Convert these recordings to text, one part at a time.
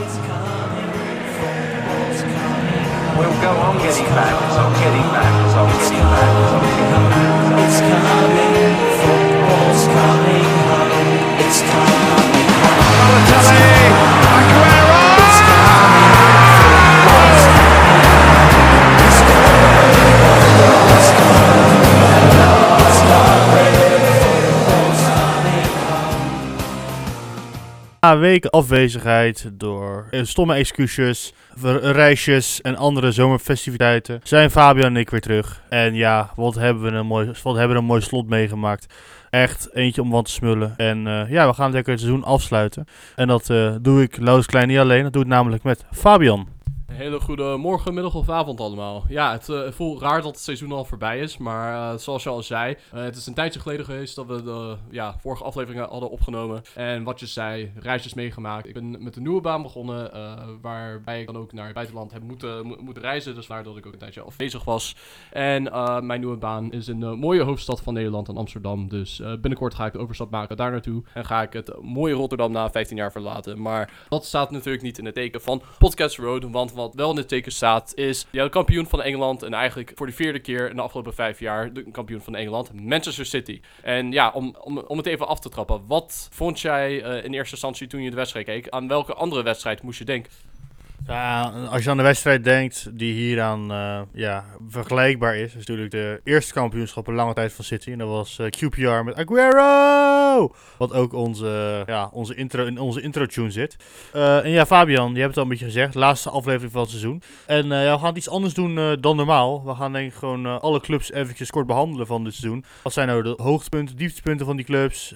We'll go on getting back, I'm getting back, I'm getting back, I'm getting back. It's coming, Weken afwezigheid door eh, stomme excuses, reisjes en andere zomerfestiviteiten zijn Fabian en ik weer terug. En ja, wat hebben we een mooi, wat hebben we een mooi slot meegemaakt. Echt eentje om van te smullen. En eh, ja, we gaan lekker het seizoen afsluiten. En dat eh, doe ik Loos Klein niet alleen, dat doe ik namelijk met Fabian. Hele goede morgen, middag of avond allemaal. Ja, het eh, voelt raar dat het seizoen al voorbij is. Maar eh, zoals je al zei, eh, het is een tijdje geleden geweest dat we de ja, vorige afleveringen hadden opgenomen. En wat je zei, reisjes meegemaakt. Ik ben met een nieuwe baan begonnen, waarbij ik dan ook naar het buitenland heb moeten, mo- moeten reizen. Dus dat ik ook een tijdje afwezig was. En mijn nieuwe baan is in de mooie hoofdstad van Nederland, in Amsterdam. Dus binnenkort ga ik de overstap maken daar naartoe. En ga ik het mooie Rotterdam na 15 jaar verlaten. Maar dat staat natuurlijk niet in het teken van Podcast Road. Want wat wel in het teken staat is ja, de kampioen van Engeland. En eigenlijk voor de vierde keer in de afgelopen vijf jaar de kampioen van Engeland, Manchester City. En ja, om, om, om het even af te trappen. Wat vond jij eh, in eerste instantie toen je de wedstrijd keek? Aan welke andere wedstrijd moest je denken? Ja, als je aan de wedstrijd denkt die hieraan eh, ja, vergelijkbaar is, is natuurlijk de eerste kampioenschap in lange tijd van City. En dat was eh, QPR met Aguero! Wat ook onze, ja, onze intro, in onze intro-tune zit. Eh, en ja, Fabian, je hebt het al een beetje gezegd, laatste aflevering van het seizoen. En ja, we gaan iets anders doen dan normaal. We gaan denk ik gewoon alle clubs eventjes kort behandelen van dit seizoen. Wat zijn nou de hoogtepunten, dieptepunten van die clubs?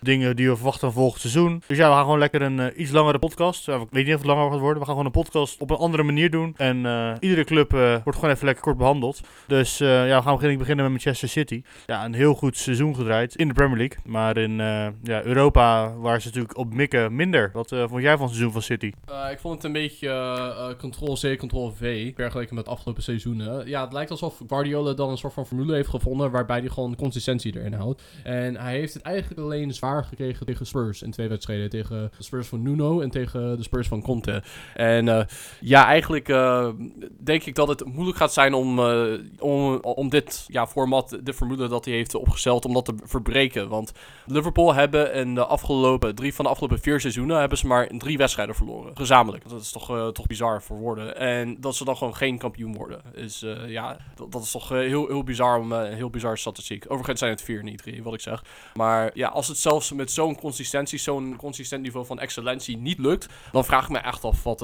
dingen die we verwachten van volgend seizoen. Dus ja, we gaan gewoon lekker een iets langere podcast. Ik weet niet of het langer gaat worden. We gaan gewoon een podcast op een andere manier doen. En eh, iedere club eh, wordt gewoon even lekker kort behandeld. Dus eh, ja, we gaan beginnen, beginnen met Manchester City. Ja, een heel goed seizoen gedraaid in de Premier League. Maar in ja, Europa waren ze natuurlijk op mikken minder. Wat vond jij van het seizoen van City? Ik vond het een beetje Ctrl-C, Ctrl-V, vergeleken met de afgelopen seizoenen. Ja, het lijkt alsof Guardiola dan een soort van formule heeft gevonden waarbij hij gewoon consistentie erin houdt. En hij heeft het eigenlijk alleen zwaar gekregen tegen Spurs in twee wedstrijden. Tegen de Spurs van Nuno en tegen de Spurs van Conte. En eh, ja, eigenlijk eh, denk ik dat het moeilijk gaat zijn om, eh, om, om dit ja, format, de formule dat hij heeft opgesteld, om dat te verbreken. Want Liverpool hebben in de afgelopen drie van de afgelopen vier seizoenen hebben ze maar drie wedstrijden verloren. Gezamenlijk. Dat is toch, toch bizar voor woorden. En dat ze dan gewoon geen kampioen worden. Is, ja, dat, is toch heel, heel bizar om een heel bizar statistiek. Overigens zijn het vier, niet drie, wat ik zeg. Maar ja, als het zelfs met zo'n consistentie, zo'n consistent niveau van excellentie niet lukt, dan vraag ik me echt af wat,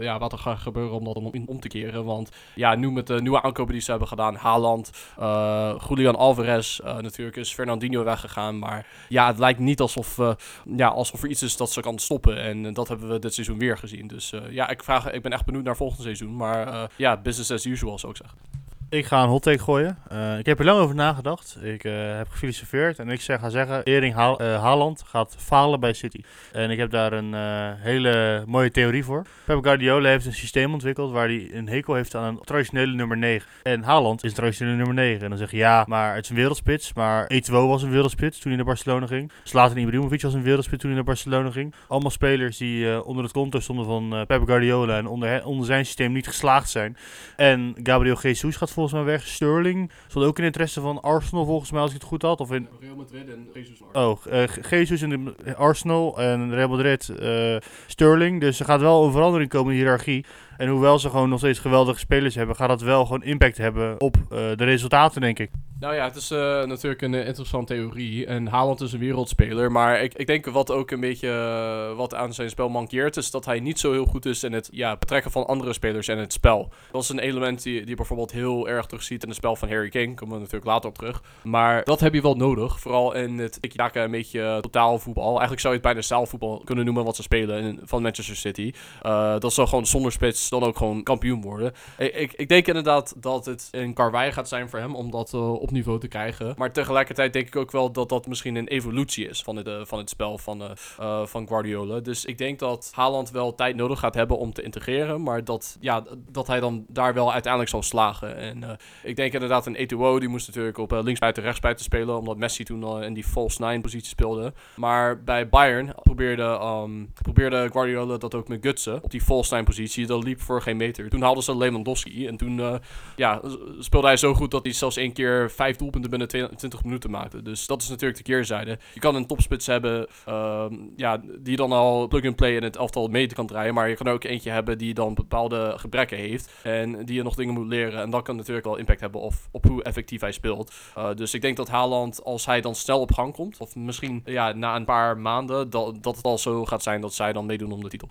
ja, wat er gaat gebeuren om dat om, om te keren. Want ja, nu met de nieuwe aankopen die ze hebben gedaan, Haaland, eh Julian Alvarez, eh, natuurlijk is Fernandinho weggegaan. Maar ja, het lijkt niet alsof, eh, ja, alsof er iets is dat ze kan stoppen. En eh, dat hebben we dit seizoen weer gezien. Dus eh, ja, ik, vraag, ik ben echt benieuwd naar volgend seizoen. Maar eh, ja, business as usual zou ik zeggen. Ik ga een hot take gooien. Eh, ik heb er lang over nagedacht. Ik eh, heb gefilosofeerd en ik zeg, ga zeggen, Ering eh, Haaland gaat falen bij City. En ik heb daar een hele mooie theorie voor. Pep Guardiola heeft een systeem ontwikkeld waar hij een hekel heeft aan een traditionele nummer 9. En Haaland is een traditionele nummer 9. En dan zeg je, ja, maar het is een wereldspits. Maar Eto'o was een wereldspits toen hij naar Barcelona ging. Zlatan Ibrahimovic was een wereldspits toen hij naar Barcelona ging. Allemaal spelers die onder het konto stonden van Pep Guardiola en onder, onder zijn systeem niet geslaagd zijn. En Gabriel Jesus gaat volgens mij weg. Sterling stond ook in interesse van Arsenal volgens mij, als ik het goed had. Of in, Real Madrid en Jesus oh, eh, Jesus in de Arsenal en Real Madrid eh, Sterling. Dus er gaat wel een verandering komen in de hiërarchie. En hoewel ze gewoon nog steeds geweldige spelers hebben, gaat dat wel gewoon impact hebben op eh, de resultaten, denk ik. Nou ja, het is eh, natuurlijk een eh, interessante theorie. En Haaland is een wereldspeler. Maar ik, ik denk wat ook een beetje wat aan zijn spel mankeert... is dat hij niet zo heel goed is in het ja, betrekken van andere spelers en het spel. Dat is een element die, die je bijvoorbeeld heel erg terugziet in het spel van Harry Kane. Komen we natuurlijk later op terug. Maar dat heb je wel nodig. Vooral in het tiki-taka een beetje eh, totaalvoetbal. Eigenlijk zou je het bijna staalvoetbal kunnen noemen wat ze spelen in, van Manchester City. Dat is gewoon zonder spits, ze dan ook gewoon kampioen worden. Ik, ik, denk inderdaad dat het een karwei gaat zijn voor hem om dat eh, op niveau te krijgen. Maar tegelijkertijd denk ik ook wel dat dat misschien een evolutie is van het, eh, van het spel van, eh, van Guardiola. Dus ik denk dat Haaland wel tijd nodig gaat hebben om te integreren. Maar dat, ja, dat hij dan daar wel uiteindelijk zal slagen. En ik denk inderdaad een Eto'o, die moest natuurlijk op linksbuiten, rechtsbuiten spelen. Omdat Messi toen al in die false nine positie speelde. Maar bij Bayern probeerde, ehm, probeerde Guardiola dat ook met Gutsen. Op die false nine positie. Dat liep voor geen meter. Toen haalden ze Lewandowski. En toen eh, ja, speelde hij zo goed dat hij zelfs één keer vijf doelpunten binnen 22 minuten maakte. Dus dat is natuurlijk de keerzijde. Je kan een topspits hebben ehm, ja, die dan al plug-and-play in het elftal mee kan draaien. Maar je kan ook eentje hebben die dan bepaalde gebrekken heeft. En die je nog dingen moet leren. En dat kan natuurlijk wel impact hebben op, op hoe effectief hij speelt. Uh, dus ik denk dat Haaland, als hij dan snel op gang komt, of misschien ja, na een paar maanden, dat, dat het al zo gaat zijn dat zij dan meedoen om de titel.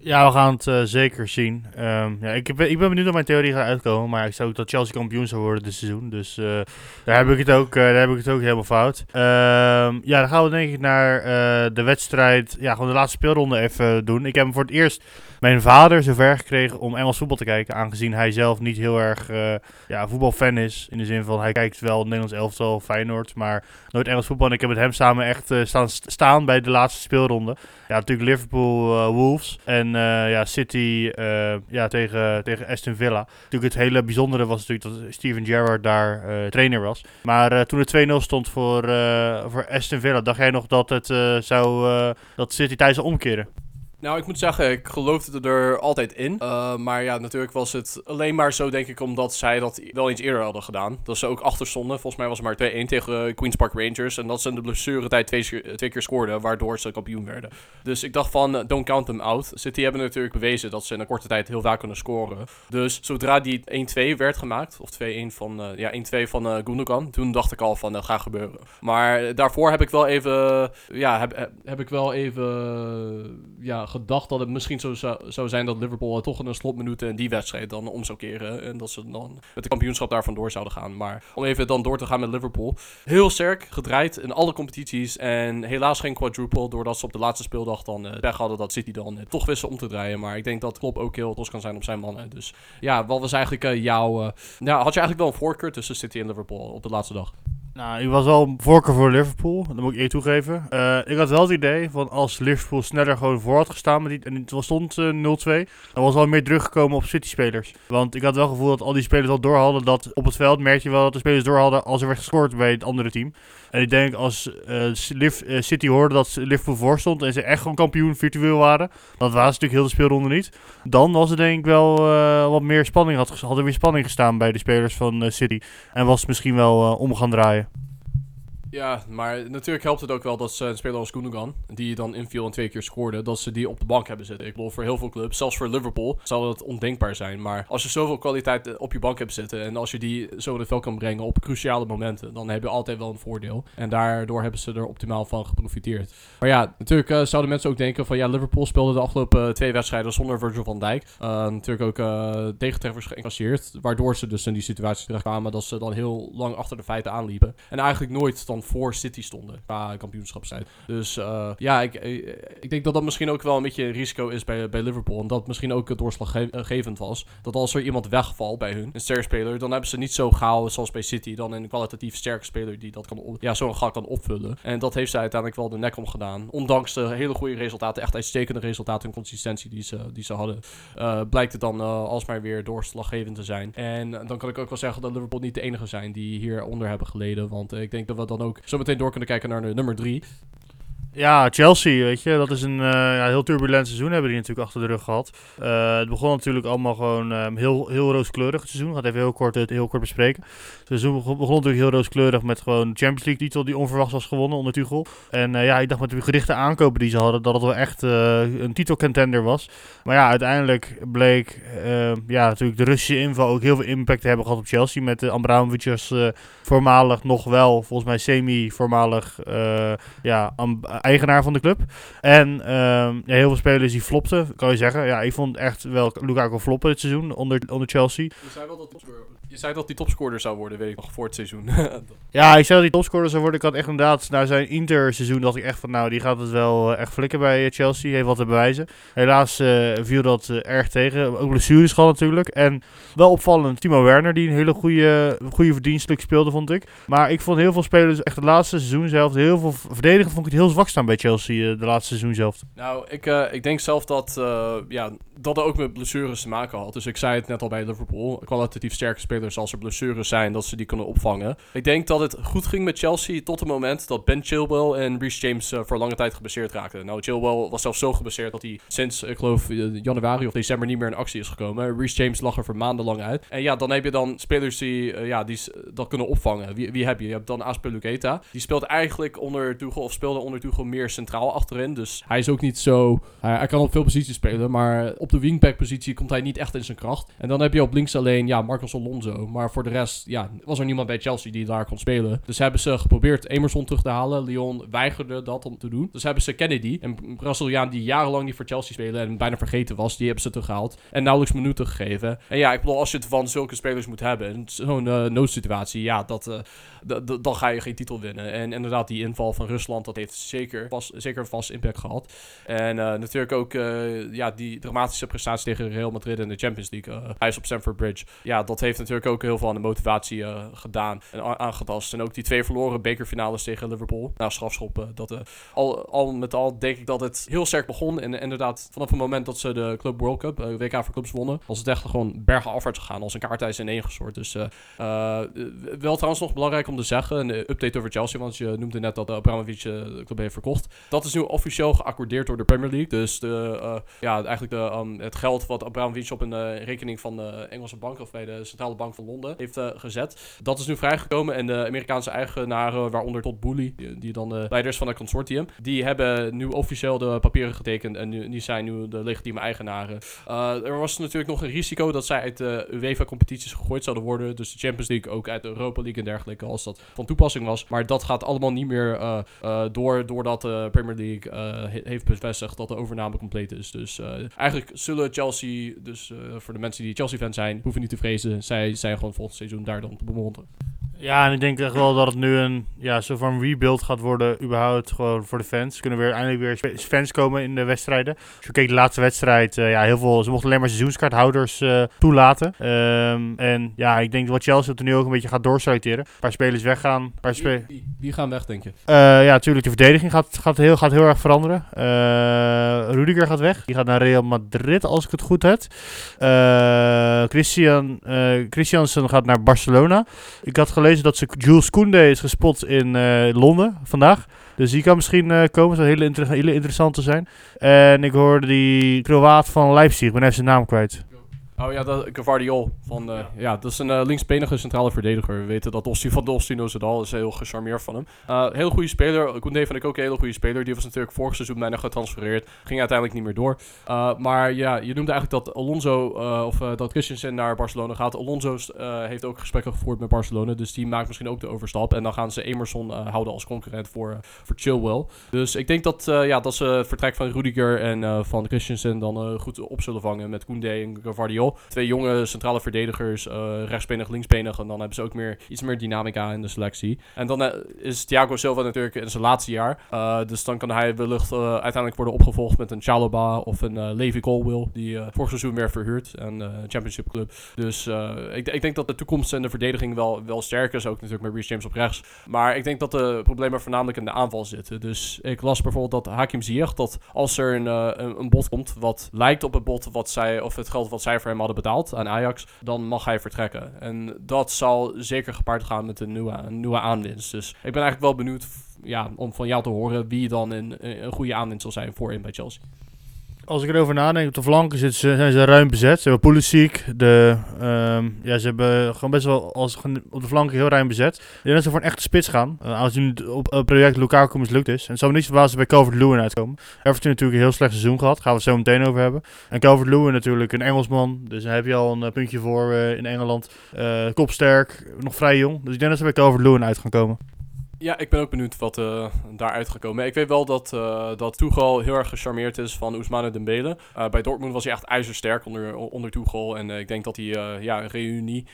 Ja, we gaan het uh, zeker zien. Um, ja, ik, ben, ik ben benieuwd of mijn theorie gaat uitkomen. Maar ik zou ook dat Chelsea kampioen zou worden dit seizoen. Dus uh, daar, heb ik het ook, uh, daar heb ik het ook helemaal fout. Um, ja, dan gaan we denk ik naar de wedstrijd. Ja, gewoon de laatste speelronde even doen. Ik heb hem voor het eerst mijn vader zover gekregen om Engels voetbal te kijken. Aangezien hij zelf niet heel erg ja, voetbalfan is. In de zin van hij kijkt wel Nederlands elftal, Feyenoord, maar nooit Engels voetbal. En ik heb met hem samen echt staan, staan bij de laatste speelronde. Ja, natuurlijk Liverpool Wolves en uh, ja, City ja, tegen, tegen Aston Villa. Natuurlijk het hele bijzondere was natuurlijk dat Steven Gerrard daar trainer was. Maar toen het 2-0 stond voor, voor Aston Villa, dacht jij nog dat het zou dat City thuis zou omkeren? Nou, ik moet zeggen, ik geloofde er altijd in. Uh, maar ja, natuurlijk was het alleen maar zo, denk ik, omdat zij dat wel eens eerder hadden gedaan. Dat ze ook achter stonden. Volgens mij was het maar 2-1 tegen Queen's Park Rangers. En dat ze in de blessuretijd twee, twee keer scoorden, waardoor ze kampioen werden. Dus ik dacht van, don't count them out. City hebben natuurlijk bewezen dat ze in een korte tijd heel vaak kunnen scoren. Dus zodra die 1-2 werd gemaakt, of 2-1 van, ja, 1-2 van uh, Gundogan, toen dacht ik al van, dat gaat gebeuren. Maar daarvoor heb ik wel even, ja, heb, heb ik wel even, ja, gedacht dat het misschien zo zou, zijn dat Liverpool toch in een slotminuten in die wedstrijd dan om zou keren. En dat ze dan met de kampioenschap daar vandoor zouden gaan. Maar om even dan door te gaan met Liverpool. Heel sterk gedraaid in alle competities. En helaas geen quadruple. Doordat ze op de laatste speeldag dan pech hadden dat City dan toch wisten om te draaien. Maar ik denk dat Klopp ook heel trots kan zijn op zijn mannen. Dus ja, wat was eigenlijk jouw... ja, had je eigenlijk wel een voorkeur tussen City en Liverpool op de laatste dag? Nou, ik was wel voorkeur voor Liverpool, dat moet ik eerlijk toegeven. Uh, ik had wel het idee van als Liverpool sneller gewoon voor had gestaan, met die, en het stond uh, 0-2, dan was wel meer druk gekomen op City-spelers. Want ik had wel het gevoel dat al die spelers al door hadden dat op het veld merk je wel dat de spelers door hadden als er werd gescoord bij het andere team. En ik denk als uh, City hoorde dat Liverpool voor stond en ze echt gewoon kampioen virtueel waren, dat was natuurlijk heel de speelronde niet, dan was er denk ik wel wat meer spanning, had, had er weer spanning gestaan bij de spelers van City. En was het misschien wel om gaan draaien. Ja, maar natuurlijk helpt het ook wel dat ze een speler als Gundogan, die dan inviel en twee keer scoorde, dat ze die op de bank hebben zitten. Ik bedoel, voor heel veel clubs, zelfs voor Liverpool, zou dat ondenkbaar zijn. Maar als je zoveel kwaliteit op je bank hebt zitten en als je die zo in het veld kan brengen op cruciale momenten, dan heb je altijd wel een voordeel. En daardoor hebben ze er optimaal van geprofiteerd. Maar ja, natuurlijk uh, zouden mensen ook denken van ja, Liverpool speelde de afgelopen uh, twee wedstrijden zonder Virgil van Dijk. Uh, natuurlijk ook tegentreffers geïncasseerd, waardoor ze dus in die situatie terechtkwamen dat ze dan heel lang achter de feiten aanliepen. En eigenlijk nooit voor City stonden qua kampioenschapstijd. Dus uh, ja, ik, ik denk dat dat misschien ook wel een beetje een risico is bij, bij Liverpool. En dat misschien ook doorslaggevend was. Dat als er iemand wegvalt bij hun, een sterke speler, dan hebben ze niet zo gauw zoals bij City. Dan een kwalitatief sterke speler die dat kan ja, zo'n gat kan opvullen. En dat heeft zij uiteindelijk wel de nek om gedaan. Ondanks de hele goede resultaten, echt uitstekende resultaten en consistentie die ze, die ze hadden, uh, blijkt het dan alsmaar weer doorslaggevend te zijn. En dan kan ik ook wel zeggen dat Liverpool niet de enige zijn die hieronder hebben geleden. Want ik denk dat we dan ook zo meteen door kunnen kijken naar de nummer 3. Ja, Chelsea, weet je, dat is een uh, ja, heel turbulent seizoen hebben die natuurlijk achter de rug gehad. Uh, het begon natuurlijk allemaal gewoon um, heel, heel rooskleurig het seizoen. Ik ga het even heel kort, het heel kort bespreken. Het seizoen begon, natuurlijk heel rooskleurig met gewoon Champions League titel die onverwachts was gewonnen onder Tuchel. En uh, ja, ik dacht met de gerichte aankopen die ze hadden dat het wel echt een titelcontender was. Maar ja, uiteindelijk bleek ja, natuurlijk de Russische inval ook heel veel impact te hebben gehad op Chelsea. Met de Abramovic voormalig nog wel, volgens mij semi-voormalig, ja, eigenaar van de club. En um, ja, heel veel spelers die flopten, kan je zeggen. Ja, ik vond echt wel Lukaku floppen dit seizoen onder, onder Chelsea. Dus hij wil dat topscorer Je zei dat hij topscorer zou worden, weet ik nog, voor het seizoen. Ja, ik zei dat hij topscorer zou worden. Ik had echt inderdaad, na zijn Inter-seizoen, dacht ik echt van, nou, die gaat het wel eh, echt flikken bij eh, Chelsea. Heeft wat te bewijzen. Helaas eh, viel dat erg tegen. Ook blessures gehad natuurlijk. En wel opvallend, Timo Werner, die een hele goede, goede verdienstelijk speelde, vond ik. Maar ik vond heel veel spelers, echt het laatste seizoen zelf, heel veel verdedigend vond ik het heel zwak staan bij Chelsea, de laatste seizoen zelf. nou, ik, ik denk zelf dat, ja, dat er ook met blessures te maken had. Dus ik zei het net al bij Liverpool. Kwalitatief sterke spelers, als er blessures zijn, dat ze die kunnen opvangen. Ik denk dat het goed ging met Chelsea tot het moment dat Ben Chilwell en Reece James eh, voor lange tijd geblesseerd raakten. Nou, Chilwell was zelfs zo geblesseerd dat hij sinds, ik geloof, eh, januari of december niet meer in actie is gekomen. Reece James lag er voor maandenlang uit. En ja, dan heb je dan spelers die eh, ja, die dat kunnen opvangen. Wie, wie heb je? Je hebt dan Aspelugeta. Die speelt eigenlijk onder Tuchel, of speelde onder Tuchel meer centraal achterin. Dus Hij is ook niet zo... Hij, kan op veel posities spelen, maar op de wingback-positie komt hij niet echt in zijn kracht. En dan heb je op links alleen, ja, Marcos Alonso. Maar voor de rest, ja, was er niemand bij Chelsea die daar kon spelen. Dus hebben ze geprobeerd Emerson terug te halen. Lyon weigerde dat om te doen. Dus hebben ze Kennedy, een Braziliaan die jarenlang niet voor Chelsea speelde en bijna vergeten was, die hebben ze teruggehaald. En nauwelijks minuten gegeven. En ja, ik bedoel, als je het van zulke spelers moet hebben, in zo'n eh, noodsituatie, ja, dat, eh, dan ga je geen titel winnen. En inderdaad, die inval van Rusland, dat heeft zeker, vast, zeker vast impact gehad. En eh, natuurlijk ook eh, ja, die dramatische prestatie tegen Real Madrid in de Champions League, eh hij is op Stamford Bridge. Ja, dat heeft natuurlijk ook heel veel aan de motivatie gedaan en aangetast. En ook die twee verloren bekerfinales tegen Liverpool, na strafschoppen. Dat, al, al met al denk ik dat het heel sterk begon. En inderdaad, vanaf het moment dat ze de Club World Cup, WK voor clubs wonnen, was het echt gewoon bergen afwaarts gegaan. Als een kaartijs in één gestort. Dus wel trouwens nog belangrijk om zeggen, een update over Chelsea, want je noemde net dat Abramovic eh, de club heeft verkocht. Dat is nu officieel geaccordeerd door de Premier League. Dus de, eh, ja, eigenlijk de, um, het geld wat Abramovic op een eh, rekening van de Engelse bank of bij de Centrale Bank van Londen heeft gezet. Dat is nu vrijgekomen en de Amerikaanse eigenaren, waaronder Todd Boehly, die, dan de leiders van het consortium, die hebben nu officieel de papieren getekend en nu, die zijn nu de legitieme eigenaren. Er was natuurlijk nog een risico dat zij uit de UEFA-competities gegooid zouden worden. Dus de Champions League, ook uit de Europa League en dergelijke, als dat van toepassing was. Maar dat gaat allemaal niet meer uh, uh, door, doordat de Premier League he heeft bevestigd dat de overname compleet is. Dus eigenlijk zullen Chelsea, dus voor de mensen die Chelsea-fan zijn, hoeven niet te vrezen. Zij zijn gewoon volgend seizoen daar dan te bemonteren. Ja, en ik denk echt wel dat het nu een ja, soort van rebuild gaat worden, überhaupt gewoon voor de fans. Kunnen weer eindelijk weer fans komen in de wedstrijden. Als je kijkt de laatste wedstrijd, uh, ja, heel veel, ze mochten alleen maar seizoenskaarthouders uh, toelaten. Um, en ja, ik denk dat Chelsea het er nu ook een beetje gaat doorselecteren. Een paar spelers weggaan. Een paar wie, wie, wie, gaan weg, denk je? Uh, ja, natuurlijk, de verdediging gaat, gaat, heel, gaat heel erg veranderen. Rudiger gaat weg. Die gaat naar Real Madrid, als ik het goed heb. Christian, Christiansen gaat naar Barcelona. Ik had gelezen dat ze Jules Koundé is gespot in uh, Londen vandaag. Dus die kan misschien uh, komen. Zou hele, inter hele interessante zijn. En ik hoorde die Kroaat van Leipzig. Ik ben even zijn naam kwijt. Oh ja, dat, Gavardiol. Van, uh, ja. ja, dat is een uh, linksbenige centrale verdediger. We weten dat Osti van Dostino Zedal is heel gecharmeerd van hem. Uh, heel goede speler. Koundé vond ik ook een hele goede speler. Die was natuurlijk vorig seizoen bijna getransfereerd. Ging uiteindelijk niet meer door. maar ja, je noemde eigenlijk dat Alonso, of dat Christensen naar Barcelona gaat. Alonso heeft ook gesprekken gevoerd met Barcelona. Dus die maakt misschien ook de overstap. En dan gaan ze Emerson houden als concurrent voor, voor Chilwell. Dus ik denk dat, ja, dat ze het vertrek van Rudiger en van Christensen dan goed op zullen vangen met Koundé en Gavardiol. Twee jonge centrale verdedigers, uh, rechtsbenig, linksbenig. En dan hebben ze ook meer, iets meer dynamica in de selectie. En dan uh, is Thiago Silva natuurlijk in zijn laatste jaar. Uh, dus dan kan hij wellicht uiteindelijk worden opgevolgd met een Chalobah of een Levi Colwill. Die vorig seizoen weer verhuurd. Een championship club. Dus ik, ik, denk dat de toekomst en de verdediging wel, wel sterk is. Ook natuurlijk met Reece James op rechts. Maar ik denk dat de problemen voornamelijk in de aanval zitten. Dus ik las bijvoorbeeld dat Hakim Ziyech, dat als er een, een, een bod komt wat lijkt op het bod wat zij, of het geld wat zij voor hem hadden betaald aan Ajax, dan mag hij vertrekken. En dat zal zeker gepaard gaan met een nieuwe, een nieuwe aanwinst. Dus ik ben eigenlijk wel benieuwd ja, om van jou te horen wie dan een, een goede aanwinst zal zijn voor in bij Chelsea. Als ik erover nadenk, op de flanken zitten ze, zijn ze ruim bezet. Ze hebben Pulisic, de, um, ja, ze hebben gewoon best wel als, op de flanken heel ruim bezet. Ik denk dat ze voor een echte spits gaan. Uh, als nu op het project Lukaku mislukt is. En het zou me niet verbazen bij Calvert-Lewin uitkomen. Everton natuurlijk een heel slecht seizoen gehad. Gaan we het zo meteen over hebben. En Calvert-Lewin natuurlijk een Engelsman. Dus daar heb je al een uh, puntje voor uh, in Engeland. kopsterk, nog vrij jong. Dus ik denk dat ze bij Calvert-Lewin uit gaan komen. Ja, ik ben ook benieuwd wat uh, daaruit gaat komen. Ik weet wel dat, uh, dat Tuchel heel erg gecharmeerd is van Ousmane Dembele. Uh, bij Dortmund was hij echt ijzersterk onder, onder Tuchel. En ik denk dat hij ja, een reunie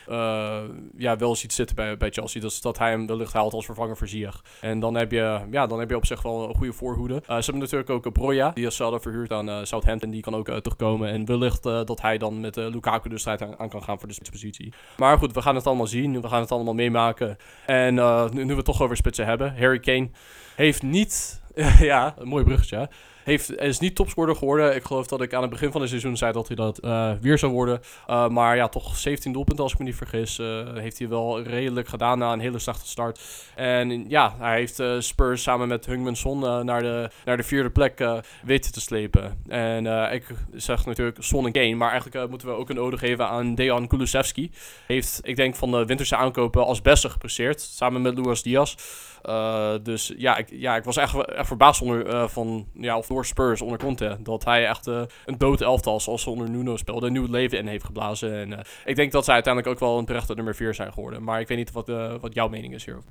ja, wel ziet zitten bij, bij Chelsea. Dus dat hij hem wellicht haalt als vervanger voor Ziyech. En dan heb, je, ja, dan heb je op zich wel een goede voorhoede. ze hebben natuurlijk ook Broja, die is zelf verhuurd aan Southampton. Die kan ook terugkomen. En wellicht dat hij dan met Lukaku de strijd aan, kan gaan voor de spitspositie. Maar goed, we gaan het allemaal zien. We gaan het allemaal meemaken. En nu, nu we toch over spitsen hebben. Harry Kane heeft niet... ja, een mooi bruggetje. Heeft, is niet topscorer geworden. Ik geloof dat ik aan het begin van het seizoen zei dat hij dat uh, weer zou worden. Uh, maar ja, toch 17 doelpunten als ik me niet vergis. Uh, heeft hij wel redelijk gedaan na een hele slechte start. En ja, hij heeft Spurs samen met Hungman Son naar, de, naar de vierde plek weten te slepen. En ik zeg natuurlijk Son en Kane. Maar eigenlijk moeten we ook een ode geven aan Dejan Kulusevski. Heeft, ik denk, van de winterse aankopen als beste gepresteerd. Samen met Luis Diaz. dus ja ik, ja, ik was echt, echt verbaasd onder, van, ja, of door Spurs onder Conte. Dat hij echt uh, een dood elftal zoals ze onder Nuno speelde, een nieuw leven in heeft geblazen. En uh, ik denk dat zij uiteindelijk ook wel een terechte nummer 4 zijn geworden. Maar ik weet niet wat, uh, wat jouw mening is hierover.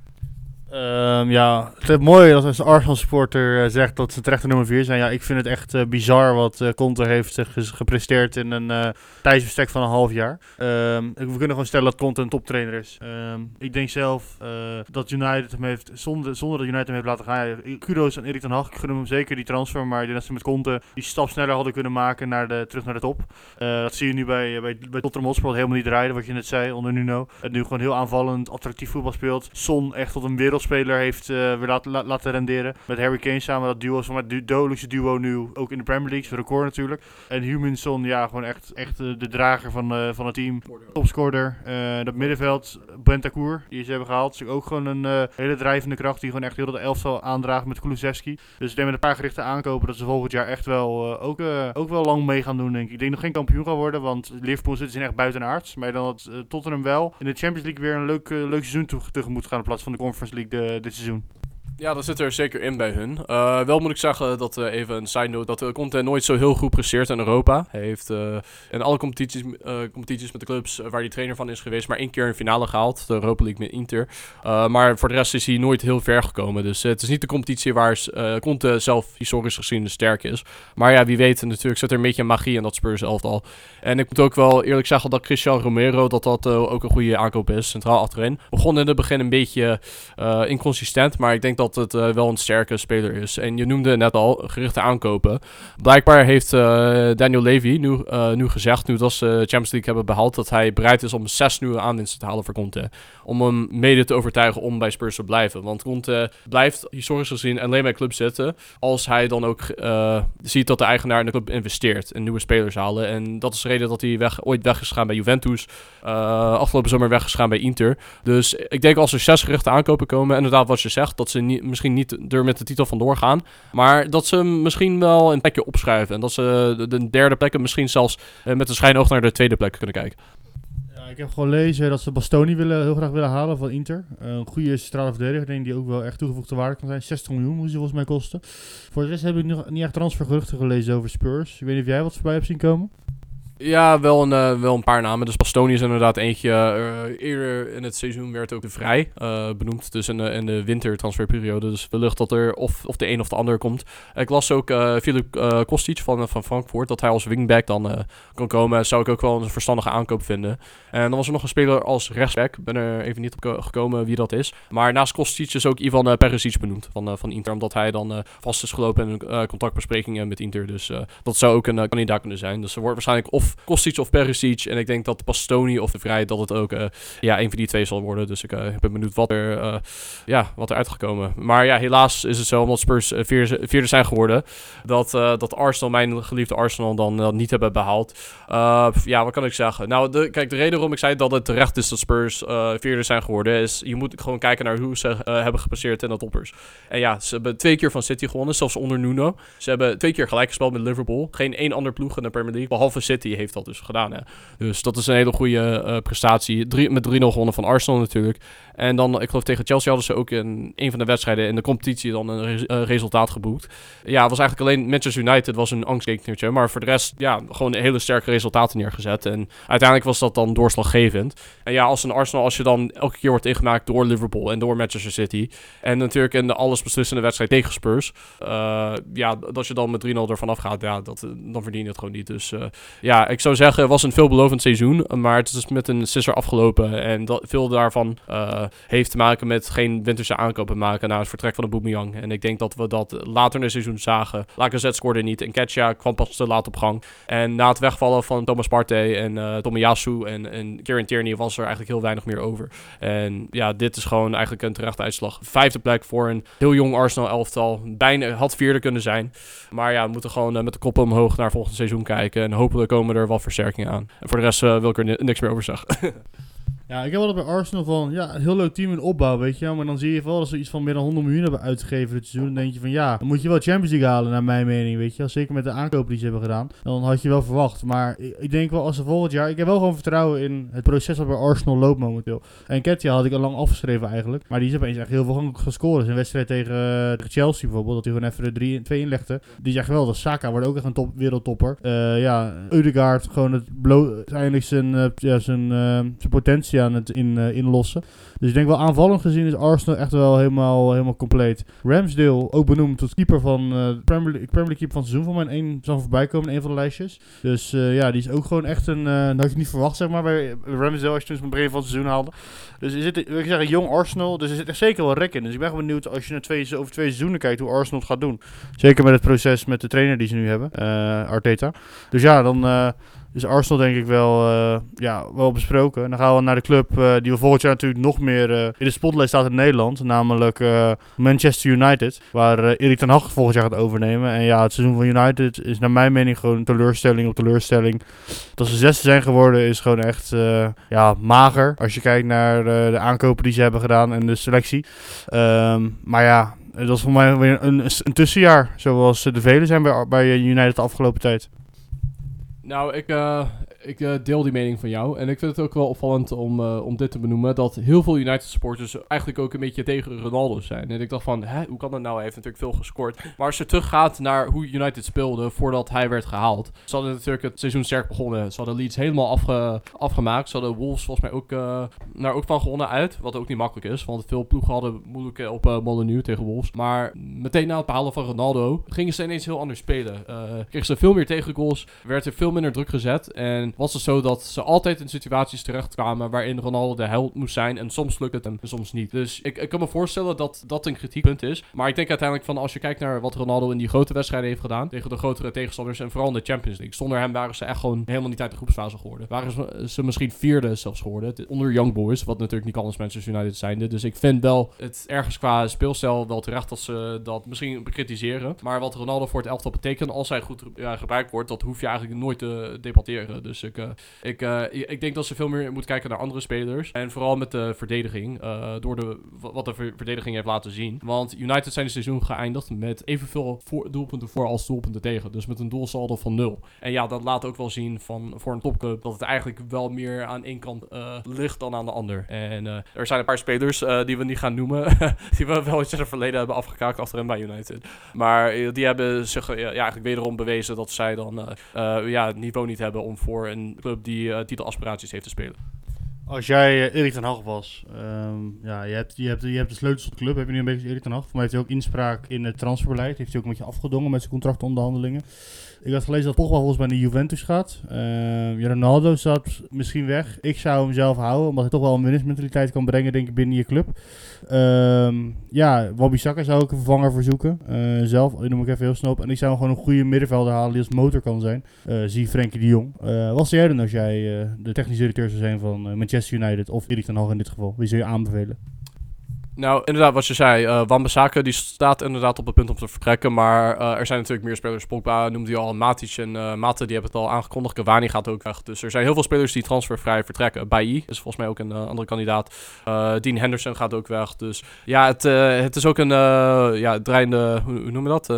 Um, ja, het is mooi dat als een Arsenal supporter uh, zegt dat ze terecht nummer 4 zijn. Ja, ik vind het echt uh, bizar wat uh, Conte heeft gepresteerd in een tijdsbestek van een half jaar. Um, we kunnen gewoon stellen dat Conte een toptrainer is. Um, ik denk zelf dat United hem heeft, zonder, zonder dat United hem heeft laten gaan. Kudos aan Erik ten Hag, ik gun hem zeker die transfer. Maar ik denk dat ze met Conte die stap sneller hadden kunnen maken naar de, terug naar de top. dat zie je nu bij, bij, bij Tottenham Hotspur helemaal niet rijden, wat je net zei, onder Nuno. Het nu gewoon heel aanvallend, attractief voetbal speelt. Son echt tot een wereld speler heeft uh, weer laten, laten renderen. Met Harry Kane samen, dat duo is van het dodelijkste duo nu, ook in de Premier League, zijn record natuurlijk. En Huminson, ja, gewoon echt, echt uh, de drager van, uh, van het team. Topscorer. dat middenveld, Bentancur, die ze hebben gehaald, is ook gewoon een hele drijvende kracht die gewoon echt heel dat elftal aandraagt met Kulusevski. Dus ik denk met een paar gerichte aankopen dat ze volgend jaar echt wel, ook, ook wel lang mee gaan doen, denk ik. Ik denk nog geen kampioen gaan worden, want Liverpool zit in echt buitenaards. Maar dan dat Tottenham wel in de Champions League weer een leuk, leuk seizoen toe, tegemoet gaan in plaats van de Conference League de, dit seizoen. Ja, dat zit er zeker in bij hun. Uh, wel moet ik zeggen dat uh, even een side note dat uh, Conte nooit zo heel goed presteert in Europa. Hij heeft in alle competities, competities met de clubs waar hij trainer van is geweest, maar één keer een finale gehaald, de Europa League met Inter. maar voor de rest is hij nooit heel ver gekomen. Dus het is niet de competitie waar Conte zelf historisch gezien sterk is. Maar ja, wie weet, natuurlijk zit er een beetje magie in dat Spurs elftal. En ik moet ook wel eerlijk zeggen dat Christian Romero dat dat ook een goede aankoop is, centraal achterin. Begon in het begin een beetje inconsistent, maar ik denk dat dat het uh, wel een sterke speler is. En je noemde net al gerichte aankopen. Blijkbaar heeft uh, Daniel Levy nu, uh, nu gezegd, nu dat ze Champions League hebben behaald, dat hij bereid is om zes nieuwe aanwinsten te halen voor Conte. Om hem mede te overtuigen om bij Spurs te blijven. Want Conte blijft historisch gezien alleen bij club zitten als hij dan ook ziet dat de eigenaar in de club investeert en nieuwe spelers halen. En dat is de reden dat hij weg, ooit weg is gegaan bij Juventus. afgelopen zomer weg is bij Inter. Dus ik denk als er zes gerichte aankopen komen, inderdaad wat je zegt, dat ze misschien niet er met de titel vandoor gaan. Maar dat ze misschien wel een plekje opschuiven. En dat ze de, derde plek misschien zelfs uh, met een schijnoog naar de tweede plek kunnen kijken. Ik heb gelezen dat ze Bastoni willen, heel graag willen halen van Inter. Een goede centrale verdediger, die ook wel echt toegevoegde waarde kan zijn. 60 miljoen moet ze volgens mij kosten. Voor de rest heb ik nog niet echt transfergeruchten gelezen over Spurs. Ik weet niet of jij wat voorbij hebt zien komen. Ja, wel een, uh, wel een paar namen. Dus Bastoni is inderdaad eentje. Uh, eerder in het seizoen werd ook de Vrij uh, benoemd. Dus in in de wintertransferperiode. Dus wellicht dat er of, of de een of de ander komt. Ik las ook Filip Kostic van, van Frankfurt. Dat hij als wingback dan kan komen. Zou ik ook wel een verstandige aankoop vinden. En dan was er nog een speler als rechtsback. Ben er even niet op gekomen wie dat is. Maar naast Kostic is ook Ivan uh, Perisic benoemd van, van Inter. Omdat hij dan vast is gelopen in contactbesprekingen met Inter. Dus dat zou ook een kandidaat kunnen zijn. Dus er wordt waarschijnlijk of of Kostic of Perisic. En ik denk dat Pastoni of de Vrij dat het ook uh, ja, een van die twee zal worden. Dus ik uh, ben benieuwd wat er, uh, ja, wat er uitgekomen. Maar ja, helaas is het zo, omdat Spurs vierde, vierde zijn geworden, dat, dat Arsenal, mijn geliefde Arsenal, dan niet hebben behaald. ja, wat kan ik zeggen? Nou, de, kijk, de reden waarom ik zei dat het terecht is dat Spurs vierde zijn geworden, is je moet gewoon kijken naar hoe ze hebben gepasseerd in de toppers. En ja, ze hebben twee keer van City gewonnen, zelfs onder Nuno. Ze hebben twee keer gelijk gespeeld met Liverpool. Geen één ander ploeg in de Premier League, behalve City heeft dat dus gedaan. Hè. Dus dat is een hele goede eh, prestatie. Met 3-0 gewonnen van Arsenal natuurlijk. En dan, ik geloof tegen Chelsea hadden ze ook in een van de wedstrijden in de competitie dan een eh, resultaat geboekt. Ja, het was eigenlijk alleen Manchester United was een angstgeknertje. Maar voor de rest, ja, gewoon hele sterke resultaten neergezet. En uiteindelijk was dat dan doorslaggevend. En ja, als een Arsenal, als je dan elke keer wordt ingemaakt door Liverpool en door Manchester City. En natuurlijk in de allesbeslissende wedstrijd tegen Spurs. eh, ja, dat je dan met 3-0 ervan afgaat, ja, dat, dan verdien je het gewoon niet. Dus ja, ik zou zeggen, het was een veelbelovend seizoen. Maar het is met een sisser afgelopen. En dat, veel daarvan eh, heeft te maken met geen winterse aankopen maken na het vertrek van de Boemiyang. En ik denk dat we dat later in het seizoen zagen. Lacazette scoorde niet. En Ketja kwam pas te laat op gang. En na het wegvallen van Thomas Partey en eh Tomiyasu en, en Kieran Tierney was er eigenlijk heel weinig meer over. En ja, dit is gewoon eigenlijk een terechte uitslag. Vijfde plek voor een heel jong Arsenal elftal. Bijna had vierde kunnen zijn. Maar ja, we moeten gewoon eh, met de koppen omhoog naar volgend seizoen kijken. En hopelijk komen er wat versterkingen aan. En voor de rest eh, wil ik er ni- niks meer over zeggen. Ja, ik heb wel bij Arsenal van, ja, heel leuk team in opbouw, weet je. Maar dan zie je wel dat ze iets van meer dan 100 miljoen hebben uitgegeven dit seizoen. Dan denk je van, ja, dan moet je wel Champions League halen, naar mijn mening, weet je. Zeker met de aankopen die ze hebben gedaan. Dan had je wel verwacht. Maar ik, ik denk wel, als ze volgend jaar... Ik heb wel gewoon vertrouwen in het proces dat bij Arsenal loopt momenteel. En Ketia had ik al lang afgeschreven eigenlijk. Maar die is opeens echt heel veel gaan scoren. Dus een wedstrijd tegen, eh, tegen Chelsea bijvoorbeeld, dat hij gewoon even de 3 2 inlegde. Die is echt geweldig. Saka wordt ook echt een top, wereldtopper. Eh, ja, Eudegaard gewoon het blo- uiteindelijk zijn, eh, ja, zijn, zijn potentie aan het in, eh, inlossen. Dus ik denk wel aanvallend gezien is Arsenal echt wel helemaal, helemaal compleet. Ramsdale, ook benoemd tot keeper van eh Premier, League, Premier League keeper van het seizoen van mij. Eén zal voorbij komen in een van de lijstjes. Dus eh, ja, die is ook gewoon echt een... eh dat had je niet verwacht, zeg maar, bij Ramsdale als je toen begin van het seizoen haalde. Dus zit, wil ik zeggen, jong Arsenal. Dus er zit echt zeker wel rek in. Dus ik ben gewoon benieuwd als je naar twee, over twee seizoenen kijkt hoe Arsenal het gaat doen. Zeker met het proces met de trainer die ze nu hebben, eh, Arteta. Dus ja, dan eh, is Arsenal denk ik wel, eh, ja, wel besproken. En dan gaan we naar de club eh, die we volgend jaar natuurlijk nog meer eh, in de spotlight staat in Nederland. Namelijk eh, Manchester United. Waar eh, Erik ten Hag volgend jaar gaat overnemen. En ja, het seizoen van United is naar mijn mening gewoon teleurstelling op teleurstelling. Dat ze zesde zijn geworden is gewoon echt ja, mager. Als je kijkt naar de aankopen die ze hebben gedaan en de selectie. Ehm, maar ja, dat is voor mij weer een, een tussenjaar. Zoals de velen zijn bij, bij United de afgelopen tijd. Nou, ik, eh, ik eh, deel die mening van jou. En ik vind het ook wel opvallend om, eh, om dit te benoemen. Dat heel veel United supporters eigenlijk ook een beetje tegen Ronaldo zijn. En ik dacht van, hè, hoe kan dat nou? Hij heeft natuurlijk veel gescoord. Maar als je teruggaat naar hoe United speelde voordat hij werd gehaald. Ze hadden natuurlijk het seizoen sterk begonnen. Ze hadden Leeds helemaal afge, afgemaakt. Ze hadden Wolves volgens mij ook, eh daar ook van gewonnen uit. Wat ook niet makkelijk is. Want veel ploegen hadden moeilijk eh, op uh, Molyneux tegen Wolves. Maar meteen na het behalen van Ronaldo gingen ze ineens heel anders spelen. Eh kregen ze veel meer tegengoals. Werd er veel minder druk gezet. En was het zo dat ze altijd in situaties terechtkwamen waarin Ronaldo de held moest zijn. En soms lukt het hem, soms niet. Dus ik, ik kan me voorstellen dat dat een kritiekpunt is. Maar ik denk uiteindelijk van als je kijkt naar wat Ronaldo in die grote wedstrijden heeft gedaan. Tegen de grotere tegenstanders en vooral in de Champions League. Zonder hem waren ze echt gewoon helemaal niet uit de groepsfase geworden. Waren ze, ze misschien vierde zelfs geworden. Onder Young Boys. Wat natuurlijk niet als Manchester United zijnde. Dus ik vind wel het ergens qua speelstijl wel terecht dat ze dat misschien bekritiseren. Maar wat Ronaldo voor het elftal betekent als hij goed ja, gebruikt wordt. Dat hoef je eigenlijk nooit te debatteren. Dus ik, eh, ik, ik denk dat ze veel meer moeten kijken naar andere spelers. En vooral met de verdediging. eh, door de, wat de ver- verdediging heeft laten zien. Want United zijn het seizoen geëindigd met evenveel voor, doelpunten voor als doelpunten tegen. Dus met een doelsaldo van nul. En ja, dat laat ook wel zien van, voor een topclub dat het eigenlijk wel meer aan één kant eh, ligt dan aan de ander. En er zijn een paar spelers die we niet gaan noemen. die we wel iets in het verleden hebben afgekaakt achterin bij United. Maar die hebben zich ja, eigenlijk wederom bewezen dat zij dan ja, het niveau niet hebben om voor een club die eh, titelaspiraties heeft te spelen. Als jij eh, Erik ten Hag was, ehm, ja, je hebt, je, hebt, je hebt de sleutels tot de club, heb je nu een beetje Erik ten Hag. Heeft hij ook inspraak in het transferbeleid. Heeft hij ook een beetje afgedongen met zijn contractonderhandelingen. Ik had gelezen dat Pogba volgens mij naar Juventus gaat. Ja, Ronaldo staat misschien weg. Ik zou hem zelf houden, omdat hij toch wel een winnersmentaliteit kan brengen, denk ik, binnen je club. Ehm ja, Wan-Bissaka zou ik een vervanger verzoeken. Eh, zelf, die noem ik even heel snel op. En ik zou gewoon een goede middenvelder halen die als motor kan zijn. Eh, zie Frenkie de Jong. Eh, wat zou jij doen als jij eh, de technische directeur zou zijn van eh, Manchester United of Erik ten Hag in dit geval? Wie zou je aanbevelen? Nou, inderdaad, wat je zei, eh Wan-Bissaka die staat inderdaad op het punt om te vertrekken, maar eh, er zijn natuurlijk meer spelers. Pogba noemde je al, Matic en eh Mate, die hebben het al aangekondigd. Cavani gaat ook weg, dus er zijn heel veel spelers die transfervrij vertrekken. Bailly is volgens mij ook een andere kandidaat. Dean Henderson gaat ook weg, dus ja, het, het is ook een ja, draaiende, hoe, hoe noem je dat?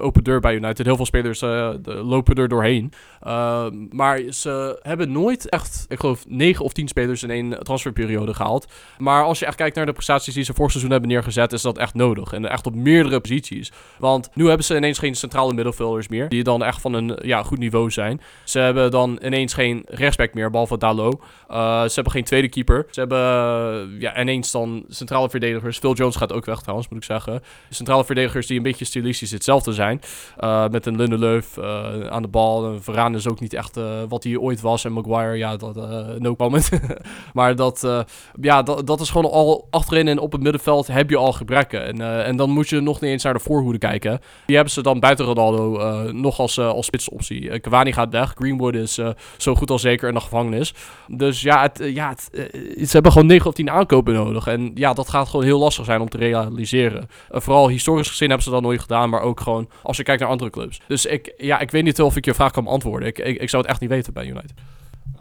Open deur bij United. Heel veel spelers lopen er doorheen. Uh, maar ze hebben nooit echt, ik geloof, 9 of 10 spelers in één transferperiode gehaald. Maar als je echt kijkt naar de prestaties die ze vorig seizoen hebben neergezet, is dat echt nodig. En echt op meerdere posities. Want nu hebben ze ineens geen centrale middenvelders meer, die dan echt van een ja, goed niveau zijn. Ze hebben dan ineens geen rechtsback meer, behalve Dalo. Uh, ze hebben geen tweede keeper. Ze hebben ja, ineens dan centrale verdedigers. Phil Jones gaat ook weg trouwens, moet ik zeggen. Centrale verdedigers die een beetje stilistisch hetzelfde zijn. Uh, met een Lindelöf uh, aan de bal. Een Varane is ook niet echt wat hij ooit was. En Maguire, ja, dat no comment. maar dat, ja, dat, dat is gewoon al achterin en op middenveld heb je al gebrekken. En, uh, en dan moet je nog niet eens naar de voorhoede kijken. Die hebben ze dan buiten Ronaldo uh, nog als, uh, als spitsoptie. Cavani gaat weg. Greenwood is zo goed als zeker in de gevangenis. Dus ja, het, ja het, ze hebben gewoon 9 of 10 aankopen nodig. En ja, dat gaat gewoon heel lastig zijn om te realiseren. Vooral historisch gezien hebben ze dat nooit gedaan. Maar ook gewoon als je kijkt naar andere clubs. Dus ik, ja, ik weet niet of ik je vraag kan beantwoorden. Ik, ik zou het echt niet weten bij United.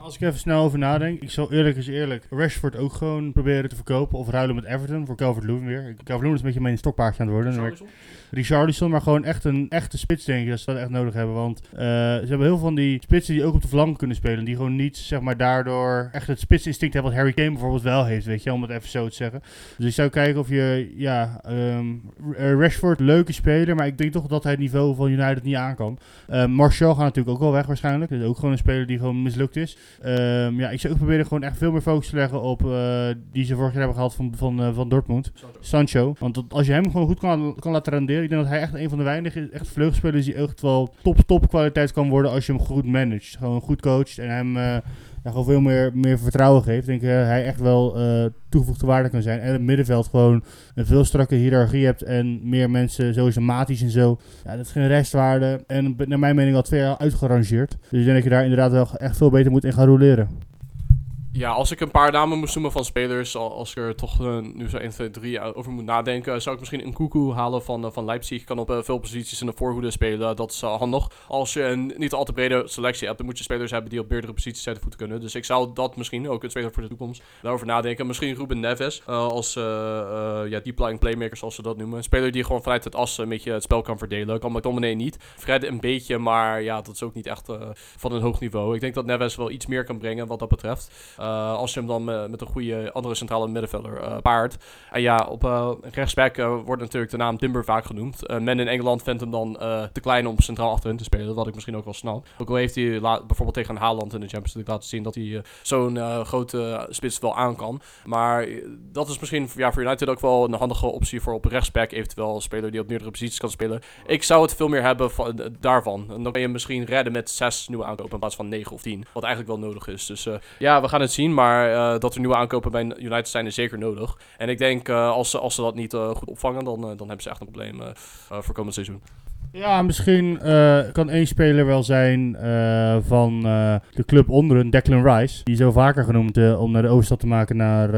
Als ik even snel over nadenk, ik zal eerlijk is eerlijk Rashford ook gewoon proberen te verkopen of ruilen met Everton voor Calvert-Lewin weer. Calvert-Lewin is een beetje mijn stokpaardje aan het worden. Richarlison, maar gewoon echt een echte spits denk ik dat ze dat echt nodig hebben. Want uh, ze hebben heel veel van die spitsen die ook op de flank kunnen spelen. Die gewoon niet, zeg maar, daardoor echt het spitsinstinct hebben wat Harry Kane bijvoorbeeld wel heeft, weet je, om het even zo te zeggen. Dus ik zou kijken of je, ja, um, Rashford, leuke speler, maar ik denk toch dat hij het niveau van United niet aan kan. Uh, Martial gaat natuurlijk ook wel weg waarschijnlijk. Dat is ook gewoon een speler die gewoon mislukt is. Um, ja, ik zou ook proberen gewoon echt veel meer focus te leggen op uh, die ze vorig jaar hebben gehad van, van, uh, van Dortmund. Sancho. Want dat, als je hem gewoon goed kan, kan laten renderen, ik denk dat hij echt een van de weinige echt vleugelspelers die echt wel top, top kwaliteit kan worden als je hem goed managt. Gewoon goed coacht en hem uh, ja, gewoon veel meer, meer vertrouwen geeft. Ik denk dat hij echt wel uh, toegevoegde waarde kan zijn. En het middenveld gewoon een veel strakke hiërarchie hebt en meer mensen, zoals Matis en zo. Ja, dat is geen restwaarde en naar mijn mening al twee jaar uitgerangeerd. Dus ik denk dat je daar inderdaad wel echt veel beter moet in gaan roleren. Ja, als ik een paar namen moest noemen van spelers, als ik er toch uh, nu zo 1, 2, 3 over moet nadenken, zou ik misschien een Kuku halen van, uh, van Leipzig. Kan op uh, veel posities in de voorhoede spelen, dat is handig. Als je een niet al te brede selectie hebt, dan moet je spelers hebben die op meerdere posities uit de voeten kunnen. Dus ik zou dat misschien ook een speler voor de toekomst daarover nadenken. Misschien Ruben Neves als ja, deep line playmaker, zoals ze dat noemen. Een speler die gewoon vanuit het as een beetje het spel kan verdelen. Kan McTominay niet. Fred een beetje, maar ja, dat is ook niet echt van een hoog niveau. Ik denk dat Neves wel iets meer kan brengen wat dat betreft. Uh, als je hem dan met een goede andere centrale middenvelder uh, paart. En ja, op uh, rechtsback wordt natuurlijk de naam Timber vaak genoemd. men in Engeland vindt hem dan te klein om centraal achterin te spelen. Wat ik misschien ook wel snap. Ook al heeft hij bijvoorbeeld tegen Haaland in de Champions League laten zien dat hij zo'n grote spits wel aan kan. Maar dat is misschien ja, voor United ook wel een handige optie voor op rechtsback. Eventueel een speler die op meerdere posities kan spelen. Ik zou het veel meer hebben van, daarvan. En dan kan je misschien redden met zes nieuwe aankopen in plaats van negen of tien. Wat eigenlijk wel nodig is. Dus ja, we gaan het zien. Maar uh, dat er nieuwe aankopen bij United zijn is zeker nodig. En ik denk uh, als, ze, als ze dat niet uh, goed opvangen, dan, dan hebben ze echt een probleem voor komend seizoen. Ja, misschien uh, kan één speler wel zijn uh, van uh, de club onder een Declan Rice. Die is zo vaker genoemd om naar de overstap te maken naar,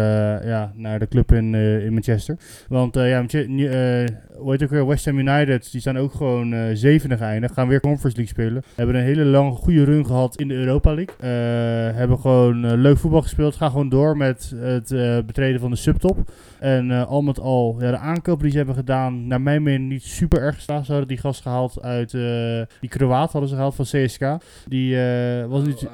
ja, naar de club in, in Manchester. Want ja, hoe heet ook weer, West Ham United, die staan ook gewoon zevende geëindigd. Gaan weer Conference League spelen. Hebben een hele lange, goede run gehad in de Europa League. hebben gewoon leuk voetbal gespeeld. Gaan gewoon door met het betreden van de subtop. En al met al, ja, de aankopen die ze hebben gedaan, naar mijn mening niet super erg gestaan. Ze hadden die gast gehaald uit, uh, die Kroaat hadden ze gehaald van CSK. Die uh, was niet... Uh,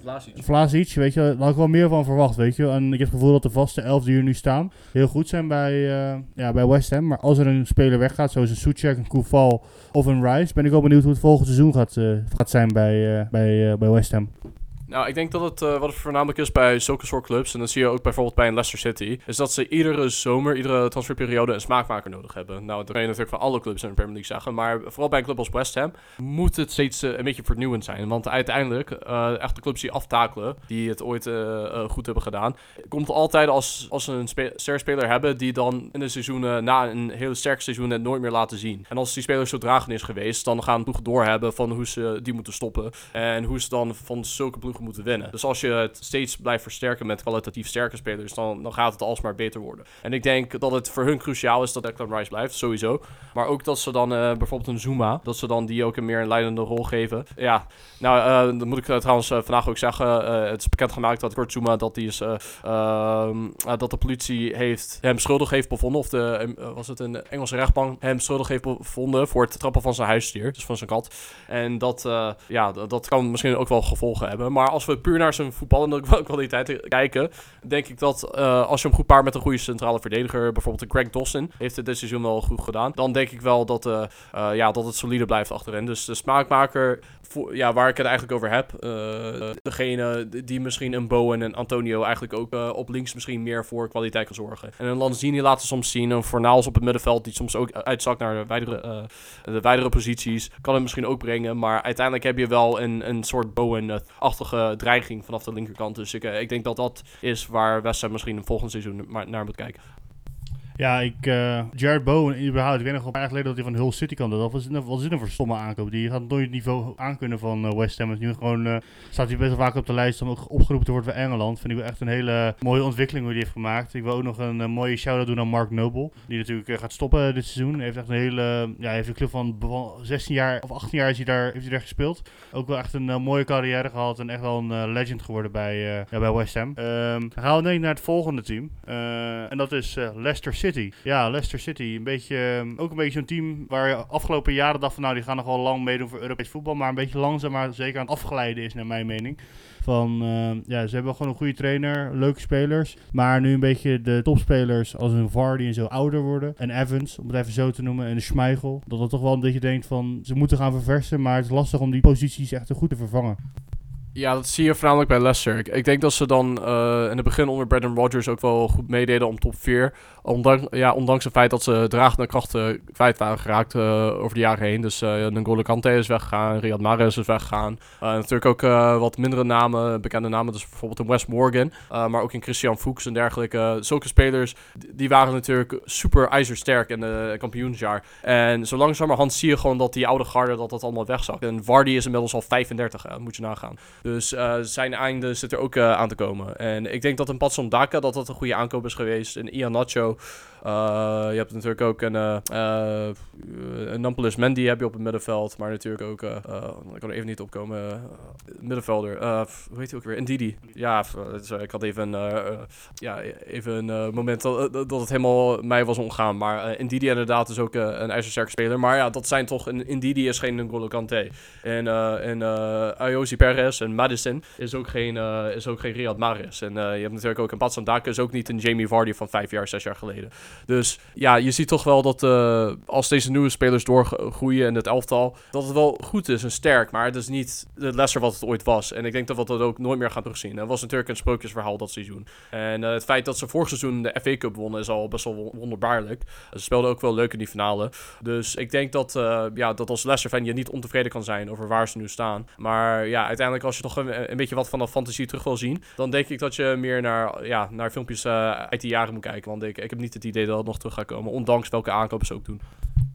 Vlasic. Vlasic, weet je, daar had ik wel meer van verwacht, weet je. En ik heb het gevoel dat de vaste elf die hier nu staan, heel goed zijn bij, ja, bij West Ham. Maar als er een speler weggaat, zoals een Suchek, een Koeval of een Rice, ben ik ook benieuwd hoe het volgende seizoen gaat, gaat zijn bij, bij, bij West Ham. Nou, ik denk dat het uh, wat het voornamelijk is bij zulke soort clubs, en dat zie je ook bijvoorbeeld bij een Leicester City, is dat ze iedere zomer, iedere transferperiode een smaakmaker nodig hebben. Nou, dat kan je natuurlijk van alle clubs in de Premier League zeggen, maar vooral bij een club als West Ham moet het steeds uh, een beetje vernieuwend zijn. Want uiteindelijk, uh, echt clubs die aftakelen, die het ooit goed hebben gedaan, komt altijd als, als ze een spe sterspeler hebben die dan in de seizoenen, na een hele sterk seizoen, het nooit meer laten zien. En als die speler zo dragend is geweest, dan gaan ploegen doorhebben van hoe ze die moeten stoppen. En hoe ze dan van zulke ploegen moeten winnen. Dus als je het steeds blijft versterken met kwalitatief sterke spelers, dan, dan gaat het alsmaar beter worden. En ik denk dat het voor hun cruciaal is dat Declan Rice blijft, sowieso. Maar ook dat ze dan eh, bijvoorbeeld een Zuma, dat ze dan die ook een meer een leidende rol geven. Ja, nou, dan moet ik eh, trouwens vandaag ook zeggen, het is bekendgemaakt dat Kurt Zuma, dat, die is, eh, ehm, eh, dat de politie heeft, hem schuldig heeft bevonden, of de, was het een Engelse rechtbank, hem schuldig heeft bevonden voor het trappen van zijn huisdier, dus van zijn kat. En dat, ja, dat kan misschien ook wel gevolgen hebben. Maar als we puur naar zijn voetballende kwa- kwaliteiten kijken, denk ik dat eh, als je hem goed paart met een goede centrale verdediger, bijvoorbeeld een Greg Dawson, heeft het dit seizoen wel goed gedaan. Dan denk ik wel dat, eh, ja, dat het solide blijft achterin. Dus de smaakmaker, ja, waar ik het eigenlijk over heb, eh, degene die misschien een Bowen en Antonio eigenlijk ook eh, op links misschien meer voor kwaliteit kan zorgen. En een Lanzini laat soms zien, een Fornaals op het middenveld die soms ook uitzakt naar de wijdere, eh, de wijdere posities, kan het misschien ook brengen. Maar uiteindelijk heb je wel een, een soort Bowen-achtige dreiging vanaf de linkerkant. Dus ik, ik denk dat dat is waar West Ham misschien een volgend seizoen naar moet kijken. Ja, ik, eh, Jared Bowen, überhaupt, ik weet nog een paar jaar geleden dat hij van Hull City kan. Dat was, wat is dit nou voor stomme aankoop? Die gaat nooit het niveau aankunnen van eh, West Ham. Dus nu gewoon, eh, staat hij best wel vaak op de lijst om ook opgeroepen te worden voor Engeland. Vind ik wel echt een hele mooie ontwikkeling hoe hij heeft gemaakt. Ik wil ook nog een mooie shout-out doen aan Mark Noble. Die natuurlijk gaat stoppen dit seizoen. Hij heeft echt een hele, ja, heeft een club van van 16 jaar of 18 jaar is hij daar, heeft hij daar gespeeld. Ook wel echt een mooie carrière gehad en echt wel een legend geworden bij, ja, bij West Ham. Ehm, dan gaan we denk ik naar het volgende team. En dat is Leicester City. Ja, Leicester City. Een beetje, ehm, ook een beetje zo'n team waar je afgelopen jaren dacht van nou die gaan nog wel lang meedoen voor Europees voetbal. Maar een beetje langzaam maar zeker aan het afgeleiden is naar mijn mening. Van, ehm, ja, ze hebben gewoon een goede trainer, leuke spelers. Maar nu een beetje de topspelers als een Vardy en zo ouder worden. En Evans, om het even zo te noemen. En de Schmeichel. Dat het toch wel een beetje denkt van, ze moeten gaan verversen. Maar het is lastig om die posities echt goed te vervangen. Ja, dat zie je voornamelijk bij Leicester. Ik, denk dat ze dan eh, in het begin onder Brendan Rodgers ook wel goed meededen om top 4. Ondanks, ja, ondanks het feit dat ze dragende krachten kwijt waren geraakt eh, over de jaren heen. Dus uh, N'Golo Kante is weggegaan, Riyad Mahrez is weggegaan. Natuurlijk ook wat mindere namen, bekende namen, dus bijvoorbeeld een Wes Morgan. Maar ook in Christian Fuchs en dergelijke. zulke spelers, die waren natuurlijk super ijzersterk in de kampioensjaar. En zo langzamerhand zie je gewoon dat die oude garde, dat dat allemaal wegzakt. En Vardy is inmiddels al 35, moet je nagaan. Dus uh, zijn einde zit er ook uh, aan te komen. En ik denk dat een Patson Daka dat dat een goede aankoop is geweest. En Ian Nacho. Uh, je hebt natuurlijk ook een, uh, een Nampalus Mendy heb je op het middenveld. Maar natuurlijk ook, ik kan er even niet opkomen, middenvelder. hoe heet hij ook weer? Ndidi. Ja, dus, ik had even, ja, even een moment dat, het helemaal mij was omgaan. Maar Ndidi inderdaad is ook een ijzersterke speler. Maar ja, dat zijn toch, een Ndidi is geen N'Golo Kante. En, en Ayosi Perez en Madison is ook geen, is ook geen Riyad Mahrez. En je hebt natuurlijk ook een Patson Daka is ook niet een Jamie Vardy van vijf jaar, zes jaar geleden. Dus ja, je ziet toch wel dat uh, als deze nieuwe spelers doorgroeien in het elftal, dat het wel goed is en sterk. Maar het is niet de Leicester wat het ooit was. En ik denk dat we dat ook nooit meer gaan terugzien. Het was natuurlijk een sprookjesverhaal dat seizoen. En uh, het feit dat ze vorig seizoen de FA Cup wonnen is al best wel wonderbaarlijk. Ze speelden ook wel leuk in die finale. Dus ik denk dat, uh, ja, dat als Leicester-fan je niet ontevreden kan zijn over waar ze nu staan. Maar ja, uiteindelijk als je toch een, beetje wat van de fantasie terug wil zien, dan denk ik dat je meer naar, ja, naar filmpjes uit die jaren moet kijken. Want ik, ik heb niet het idee dat het nog terug gaat komen, ondanks welke aankopen ze ook doen.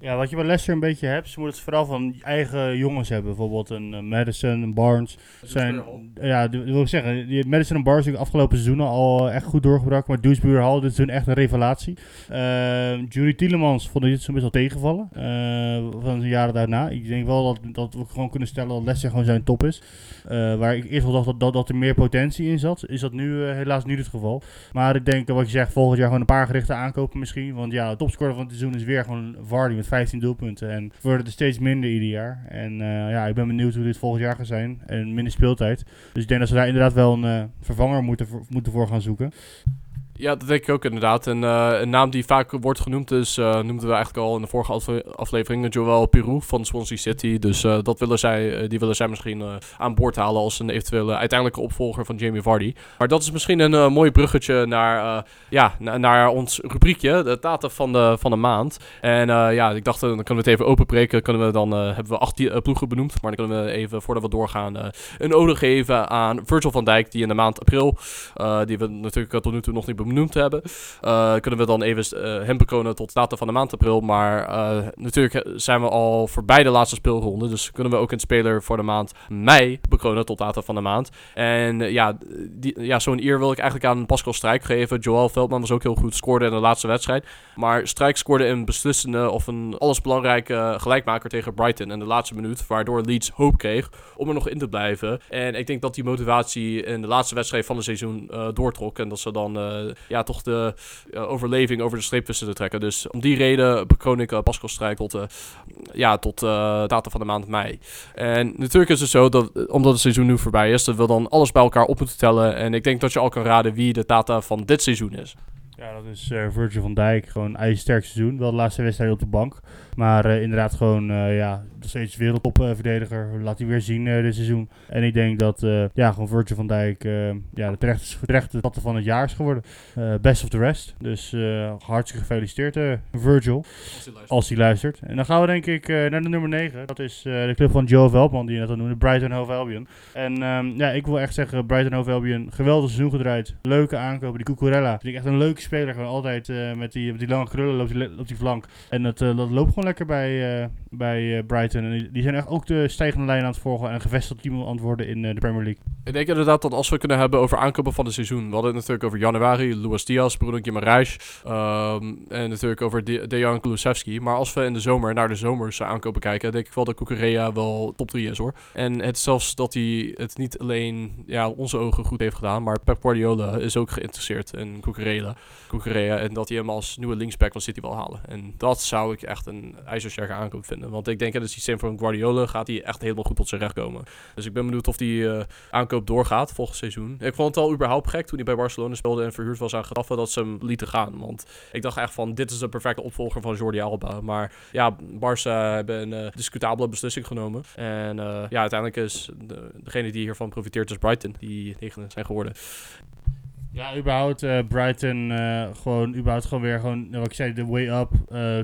Ja, wat je bij Leicester een beetje hebt, ze moeten het vooral van eigen jongens hebben. Bijvoorbeeld een uh, Madison, een Barnes. Zijn, ja, dat wil ik zeggen, die Madison en Barnes hebben afgelopen seizoenen al echt goed doorgebracht. Maar Dewsbury Hall, dit is echt een revelatie. Uh, Jury Tielemans vond ik dit zo'n beetje al tegenvallen. Uh, van de jaren daarna. Ik denk wel dat, dat we gewoon kunnen stellen dat Leicester gewoon zijn top is. Waar ik eerst wel dacht dat, dat, dat er meer potentie in zat, is dat nu helaas niet het geval. Maar ik denk, wat je zegt, volgend jaar gewoon een paar gerichte aankopen misschien. Want ja, de topscorer van het seizoen is weer gewoon Vardy met 15 doelpunten. En worden er steeds minder ieder jaar. En uh, ja, ik ben benieuwd hoe dit volgend jaar gaat zijn. En minder speeltijd. Dus ik denk dat ze daar inderdaad wel een uh, vervanger moeten, moeten voor gaan zoeken. Ja, dat denk ik ook inderdaad. En uh, een naam die vaak wordt genoemd is, uh, noemden we eigenlijk al in de vorige afle aflevering, Joel Peru van Swansea City. Dus uh, dat willen zij, die willen zij misschien aan boord halen als een eventuele uiteindelijke opvolger van Jamie Vardy. Maar dat is misschien een mooi bruggetje naar, ja, na naar ons rubriekje, de data van de, van de maand. En ja, ik dacht, dan kunnen we het even openbreken. Kunnen we dan, hebben we acht ploegen benoemd, maar dan kunnen we even, voordat we doorgaan, een ode geven aan Virgil van Dijk, die in de maand april, die we natuurlijk tot nu toe nog niet benoemd benoemd hebben, eh, kunnen we dan even eh, hem bekronen tot data van de maand april. Maar eh, natuurlijk zijn we al voorbij de laatste speelronde. Dus kunnen we ook een speler voor de maand mei bekronen tot data van de maand. En ja, ja zo'n eer wil ik eigenlijk aan Pascal Strijk geven. Joel Veldman was ook heel goed, scoorde in de laatste wedstrijd. Maar Strijk scoorde een beslissende of een allesbelangrijke gelijkmaker tegen Brighton in de laatste minuut. Waardoor Leeds hoop kreeg om er nog in te blijven. En ik denk dat die motivatie in de laatste wedstrijd van het seizoen doortrok. En dat ze dan ja, toch de eh, overleving over de streep te trekken. Dus om die reden bekroon ik eh, Pascal Strijk tot, ja, tot eh, data van de maand mei. En natuurlijk is het zo dat, omdat het seizoen nu voorbij is, dat we dan alles bij elkaar op moeten tellen. En ik denk dat je al kan raden wie de data van dit seizoen is. Ja, dat is Virgil van Dijk. Gewoon ijzersterk seizoen. Wel de laatste wedstrijd op de bank. Maar eh, inderdaad gewoon, eh, ja, nog steeds wereldtopverdediger. Laat hij weer zien eh, dit seizoen. En ik denk dat, eh, ja, gewoon Virgil van Dijk, eh, ja, de terechte, terechte patten van het jaar is geworden. Eh, best of the rest. Dus eh, hartstikke gefeliciteerd, eh, Virgil. Als hij luistert. En dan gaan we denk ik eh, naar de nummer 9. Dat is eh, de club van Joe Veldman, die je net al noemde. Brighton Hove Albion. En ehm, ja, ik wil echt zeggen, Brighton Hove Albion, geweldig seizoen gedraaid. Leuke aankopen. Die Cucurella. Vind ik echt een leuke speler. Gewoon altijd eh, met, die, met die lange krullen loopt die, op die flank. En dat, eh, dat loopt gewoon lekker bij, eh, bij eh, Brighton. En die, zijn echt ook de stijgende lijn aan het volgen. En gevestigd team aan het worden in eh, de Premier League. Ik denk inderdaad dat als we kunnen hebben over aankopen van het seizoen. We hadden het natuurlijk over januari, Luis Diaz, Bruno Guimaraes. ehm, en natuurlijk over De- Dejan Kulusevski. Maar als we in de zomer naar de zomerse aankopen kijken, denk ik wel dat Cucurella wel top 3 is hoor. En het zelfs dat hij het niet alleen ja, onze ogen goed heeft gedaan, maar Pep Guardiola is ook geïnteresseerd in. Cucurella en dat hij hem als nieuwe linksback van City wil halen. En dat zou ik echt een ijzersterke aankoop vinden. Want ik denk in het systeem van Guardiola gaat hij echt helemaal goed tot zijn recht komen. Dus ik ben benieuwd of die eh, aankoop doorgaat volgend seizoen. Ik vond het al überhaupt gek toen hij bij Barcelona speelde en verhuurd was aan Getafe dat ze hem lieten gaan. Want ik dacht echt van, dit is de perfecte opvolger van Jordi Alba. Maar ja, Barça hebben een eh, discutabele beslissing genomen. En eh, ja, uiteindelijk is de, degene die hiervan profiteert is Brighton, die negen zijn geworden. Ja, überhaupt eh, Brighton eh, gewoon, überhaupt gewoon weer gewoon, wat ik zei, de way up.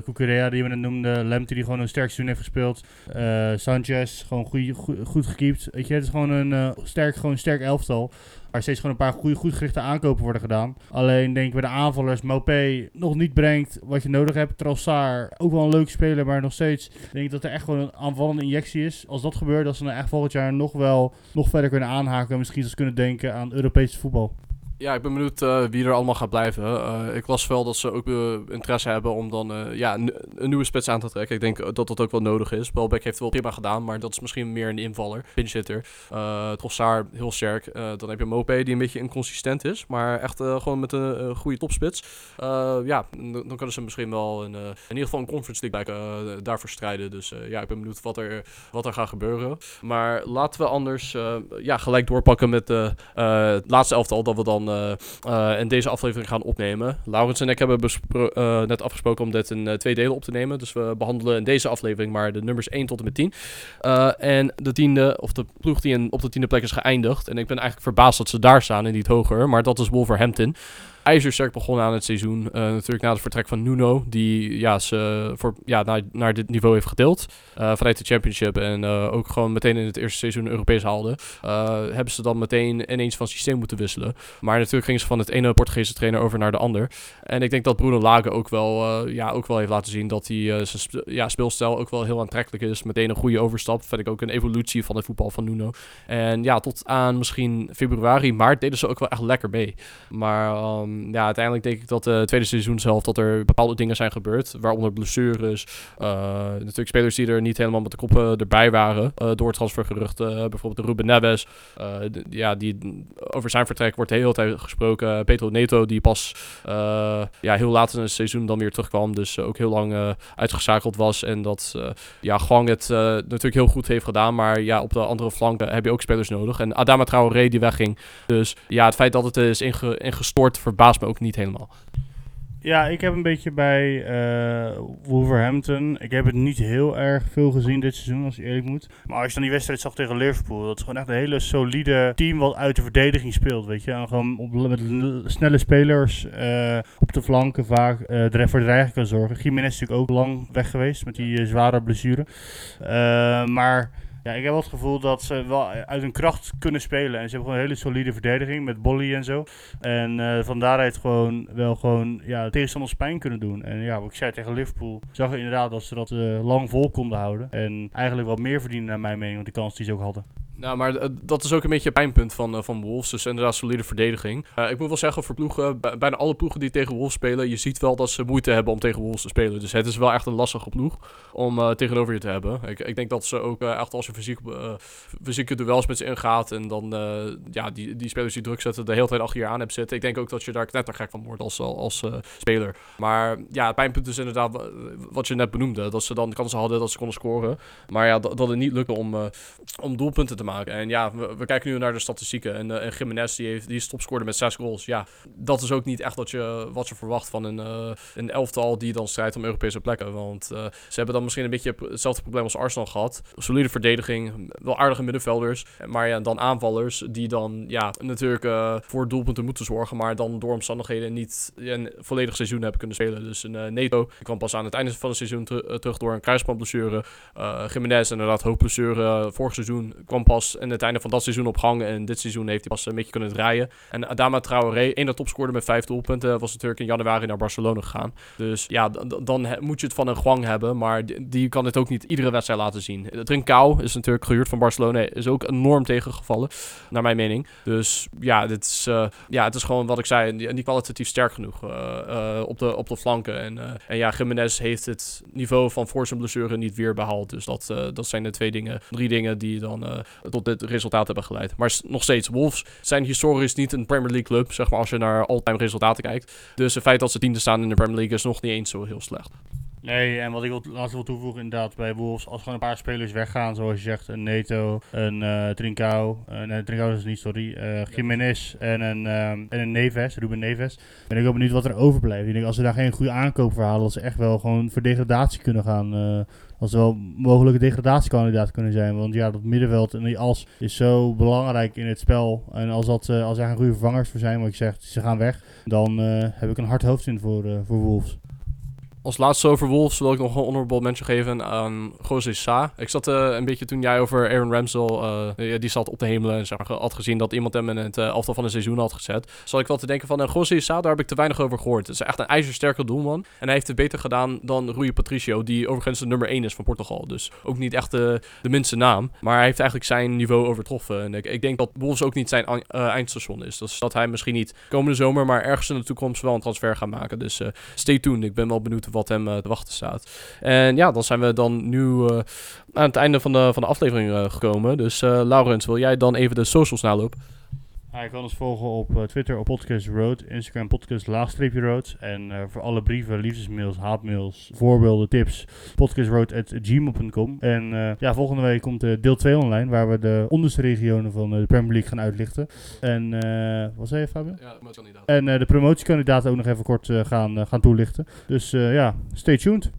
Cucurella die we net noemden, Lemty die gewoon een sterk seizoen heeft gespeeld. eh, Sanchez, gewoon goed gekiept. Weet je, het is gewoon een sterk, gewoon sterk elftal. Waar steeds gewoon een paar goede, goed gerichte aankopen worden gedaan. Alleen denk ik bij de aanvallers, Mopé nog niet brengt wat je nodig hebt. Trossard, ook wel een leuke speler, maar nog steeds denk ik dat er echt gewoon een aanvallende injectie is. Als dat gebeurt, dat ze dan echt volgend jaar nog wel nog verder kunnen aanhaken. En misschien zelfs kunnen denken aan Europees voetbal. Ja, ik ben benieuwd eh, wie er allemaal gaat blijven. Eh, ik las wel dat ze ook eh, interesse hebben om dan ja, een, nieuwe spits aan te trekken. Ik denk dat dat ook wel nodig is. Welbeck heeft wel prima gedaan, maar dat is misschien meer een invaller. Pinchitter. Uh, Trossard heel sterk. Dan heb je Mopé die een beetje inconsistent is, maar echt gewoon met een goede topspits. Ja, dan, kunnen ze misschien wel een, in ieder geval een conference league daarvoor strijden. Dus ja, ik ben benieuwd wat er, wat er gaat gebeuren. Maar laten we anders ja, gelijk doorpakken met het laatste elftal dat we dan eh, eh, in deze aflevering gaan opnemen. Laurens en ik hebben eh, net afgesproken om dit in twee delen op te nemen. Dus we behandelen in deze aflevering maar de nummers 1 tot en met 10. Eh, en de tiende, of de ploeg die op de tiende plek is geëindigd. En ik ben eigenlijk verbaasd dat ze daar staan en niet hoger. Maar dat is Wolverhampton ijzersterk begonnen aan het seizoen. Eh, natuurlijk na het vertrek van Nuno, die ja, ze voor, ja, naar, naar dit niveau heeft gedeeld. eh, vanuit de Championship en eh, ook gewoon meteen in het eerste seizoen Europees haalde. hebben ze dan meteen ineens van systeem moeten wisselen. Maar natuurlijk gingen ze van het ene Portugese trainer over naar de ander. En ik denk dat Bruno Lage ook wel, ja, ook wel heeft laten zien dat hij zijn ja, speelstijl ook wel heel aantrekkelijk is. Meteen een goede overstap. Vind ik ook een evolutie van het voetbal van Nuno. En ja, tot aan misschien februari, maart deden ze ook wel echt lekker mee. Maar ehm, ja, uiteindelijk denk ik dat de tweede seizoen zelf dat er bepaalde dingen zijn gebeurd. Waaronder blessures. eh, natuurlijk spelers die er niet helemaal met de koppen erbij waren. eh, door transfergeruchten. bijvoorbeeld Ruben Neves. eh, ja, die, over zijn vertrek wordt de hele tijd gesproken. Pedro Neto, die pas eh, ja, heel laat in het seizoen dan weer terugkwam. Dus eh, ook heel lang eh, uitgeschakeld was. En dat eh, ja, Gwang het eh, natuurlijk heel goed heeft gedaan. Maar ja, op de andere flank eh, heb je ook spelers nodig. En Adama Traoré die wegging. Dus ja, het feit dat het is inge ingestort ook niet helemaal. Ja, ik heb een beetje bij eh, Wolverhampton. Ik heb het niet heel erg veel gezien dit seizoen, als ik eerlijk moet. Maar als je dan die wedstrijd zag tegen Liverpool, dat is gewoon echt een hele solide team wat uit de verdediging speelt, weet je. En gewoon op, met snelle spelers eh, op de flanken vaak dre- voor dreiging kan zorgen. Jiménez is natuurlijk ook lang weg geweest met die zware blessure. Maar Ja, ik heb wel het gevoel dat ze wel uit hun kracht kunnen spelen. En ze hebben gewoon een hele solide verdediging met Bolly en zo. En eh van daaruit gewoon wel gewoon ja, tegenstanders pijn kunnen doen. En ja, wat ik zei tegen Liverpool, zag je inderdaad dat ze dat eh, lang vol konden houden. En eigenlijk wat meer verdienen naar mijn mening, want die kans die ze ook hadden. Nou, maar eh, dat is ook een beetje het pijnpunt van, eh, van Wolves. Dus inderdaad solide verdediging. Eh, ik moet wel zeggen, voor ploegen, bij- bijna alle ploegen die tegen Wolves spelen, je ziet wel dat ze moeite hebben om tegen Wolves te spelen. Dus het is wel echt een lastige ploeg om tegenover je te hebben. Ik, ik denk dat ze ook echt als je fysiek, fysieke duels met ze ingaat en dan ja, die, die spelers die druk zetten de hele tijd achter je aan hebt zitten. Ik denk ook dat je daar knettergek van wordt als, als speler. Maar ja, het pijnpunt is inderdaad wa- wat je net benoemde. Dat ze dan kansen hadden dat ze konden scoren. Maar ja, dat, het niet lukte om, om doelpunten te maken. En ja, we, kijken nu naar de statistieken. En, uh, Jiménez, die, heeft, die is met zes goals. Ja, dat is ook niet echt wat je, wat je verwacht van een, eh, een elftal die dan strijdt om Europese plekken. Want eh, ze hebben dan misschien een beetje hetzelfde probleem als Arsenal gehad. Solide verdediging, wel aardige middenvelders. Maar ja, dan aanvallers die dan ja, natuurlijk voor doelpunten moeten zorgen. Maar dan door omstandigheden niet een volledig seizoen hebben kunnen spelen. Dus een Neto kwam pas aan het einde van het seizoen ter- terug door een kruisbandblessure. Eh Jiménez inderdaad hoofdblessure vorig seizoen. Kwam pas aan het einde van dat seizoen op gang. En dit seizoen heeft hij pas een beetje kunnen draaien. En Adama Traoré, één dat topscoorde met vijf doelpunten, was natuurlijk in januari naar Barcelona gegaan. Dus ja, dan moet je het van een Gwang hebben. Maar die, kan het ook niet iedere wedstrijd laten zien. Trincao is natuurlijk gehuurd van Barcelona. Is ook enorm tegengevallen, naar mijn mening. Dus ja, dit is, eh, ja het is gewoon wat ik zei. Niet kwalitatief sterk genoeg eh, eh, op, de, op de flanken. En, en ja, Jiménez heeft het niveau van voor zijn blessure niet weer behaald. Dus dat, dat zijn de twee dingen, drie dingen die dan tot dit resultaat hebben geleid. Maar nog steeds, Wolves zijn historisch niet een Premier League club, zeg maar, als je naar all-time resultaten kijkt. Dus het feit dat ze tiende staan in de Premier League is nog niet eens zo heel slecht. Nee, en wat ik wil, laatst wil toevoegen inderdaad bij Wolves, als gewoon een paar spelers weggaan, zoals je zegt, een Neto, een eh Trincao, eh, nee, Trincao is niet, sorry, eh Jiménez en een, ehm, en een Neves, Ruben Neves, ben ik ook benieuwd wat er overblijft. Ik denk, als ze daar geen goede aankoop voor dat ze echt wel gewoon voor degradatie kunnen gaan, eh, als wel mogelijke degradatiekandidaat kunnen zijn. Want ja, dat middenveld en die as is zo belangrijk in het spel. En als, dat, als er geen goede vervangers voor zijn, wat ik zeg, ze gaan weg, dan heb ik een hard hoofd in voor, eh, voor Wolves. Als laatste over Wolves wil ik nog een honorable mention geven aan Jose Sa. Ik zat eh, een beetje toen jij over Aaron Ramsdale, eh, ja, die zat op de hemelen en zeg had gezien dat iemand hem in het uh, elftal van het seizoen had gezet. Zal ik wel te denken van, uh, Jose Sa, daar heb ik te weinig over gehoord. Het is echt een ijzersterke doelman. En hij heeft het beter gedaan dan Rui Patricio, die overigens de nummer 1 is van Portugal. Dus ook niet echt de, de minste naam. Maar hij heeft eigenlijk zijn niveau overtroffen. En ik, denk dat Wolves ook niet zijn uh, eindstation is. Dus dat hij misschien niet komende zomer, maar ergens in de toekomst wel een transfer gaat maken. Dus uh, stay tuned. Ik ben wel benieuwd wat hem uh, te wachten staat. En ja, dan zijn we dan nu uh, aan het einde van de, van de aflevering uh, gekomen. Dus Laurens, wil jij dan even de socials nalopen? Je kan ons volgen op uh, Twitter op Podcast Road, Instagram Podcast laagstreepje Road. En uh, voor alle brieven, liefdesmails, haatmails, voorbeelden, tips, podcastroad.gmail.com. En uh, ja, volgende week komt deel 2 online, waar we de onderste regionen van de Premier League gaan uitlichten. En wat zei je Fabio? Ja, promotiekandidaat. En de promotiekandidaten ook nog even kort gaan, gaan toelichten. Dus ja, stay tuned.